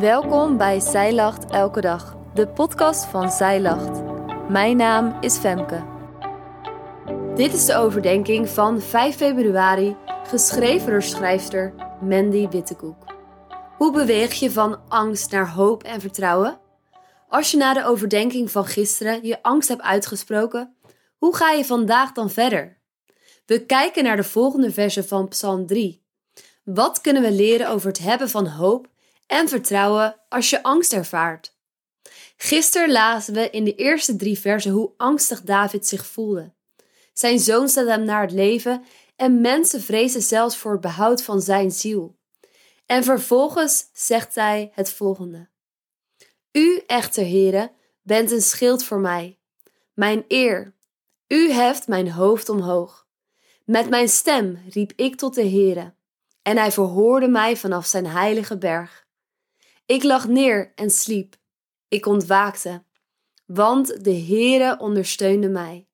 Welkom bij Zij Lacht Elke Dag, de podcast van Zij Lacht. Mijn naam is Femke. Dit is de overdenking van 5 februari, geschreven door schrijfster Mandy Wittekoek. Hoe beweeg je van angst naar hoop en vertrouwen? Als je na de overdenking van gisteren je angst hebt uitgesproken, hoe ga je vandaag dan verder? We kijken naar de volgende versen van Psalm 3. Wat kunnen we leren over het hebben van hoop en vertrouwen als je angst ervaart? Gisteren lazen we in de eerste drie versen hoe angstig David zich voelde. Zijn zoon staat hem naar het leven en mensen vrezen zelfs voor het behoud van zijn ziel. En vervolgens zegt hij het volgende. U, echter, heren, bent een schild voor mij, mijn eer. U heft mijn hoofd omhoog. Met mijn stem riep ik tot de Heere, en hij verhoorde mij vanaf zijn heilige berg. Ik lag neer en sliep. Ik ontwaakte, want de Heere ondersteunde mij.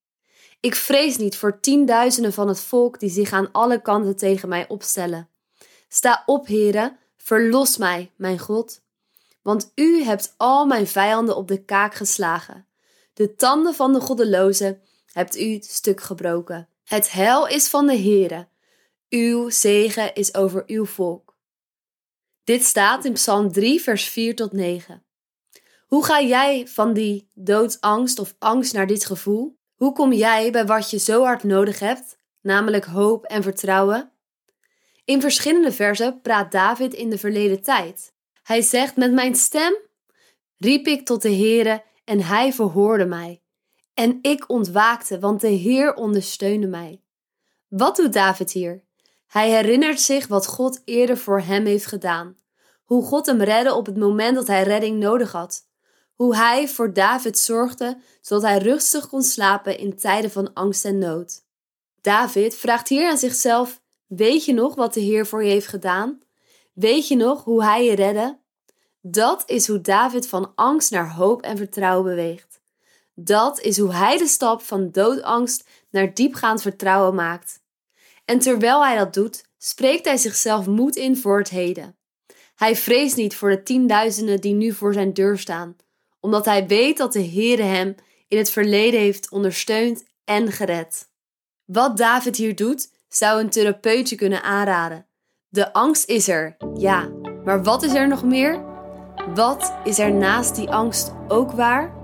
Ik vrees niet voor tienduizenden van het volk die zich aan alle kanten tegen mij opstellen. Sta op, Heere, verlos mij, mijn God. Want u hebt al mijn vijanden op de kaak geslagen. De tanden van de goddelozen hebt u stuk gebroken. Het heil is van de Heere. Uw zegen is over uw volk. Dit staat in Psalm 3, vers 4 tot 9. Hoe ga jij van die doodsangst of angst naar dit gevoel? Hoe kom jij bij wat je zo hard nodig hebt, namelijk hoop en vertrouwen? In verschillende versen praat David in de verleden tijd. Hij zegt: Met mijn stem riep ik tot de Heere en hij verhoorde mij. En ik ontwaakte, want de Heer ondersteunde mij. Wat doet David hier? Hij herinnert zich wat God eerder voor hem heeft gedaan. Hoe God hem redde op het moment dat hij redding nodig had. Hoe hij voor David zorgde, zodat hij rustig kon slapen in tijden van angst en nood. David vraagt hier aan zichzelf: Weet je nog wat de Heer voor je heeft gedaan? Weet je nog hoe hij je redde? Dat is hoe David van angst naar hoop en vertrouwen beweegt. Dat is hoe hij de stap van doodangst naar diepgaand vertrouwen maakt. En terwijl hij dat doet, spreekt hij zichzelf moed in voor het heden. Hij vreest niet voor de tienduizenden die nu voor zijn deur staan, omdat hij weet dat de Heere hem in het verleden heeft ondersteund en gered. Wat David hier doet, zou een therapeutje kunnen aanraden. De angst is er, ja, maar wat is er nog meer? Wat is er naast die angst ook waar?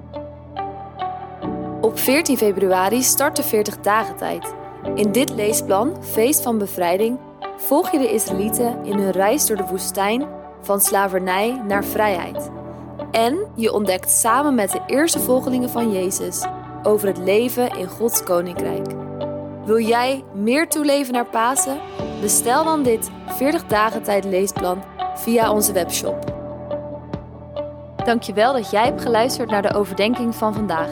Op 14 februari start de 40 dagen tijd. In dit leesplan, Feest van Bevrijding, volg je de Israëlieten in hun reis door de woestijn van slavernij naar vrijheid. En je ontdekt samen met de eerste volgelingen van Jezus over het leven in Gods koninkrijk. Wil jij meer toeleven naar Pasen? Bestel dan dit 40 dagen tijd leesplan via onze webshop. Dankjewel dat jij hebt geluisterd naar de overdenking van vandaag.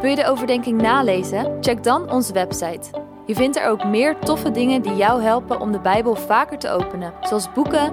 Wil je de overdenking nalezen? Check dan onze website. Je vindt er ook meer toffe dingen die jou helpen om de Bijbel vaker te openen, zoals boeken,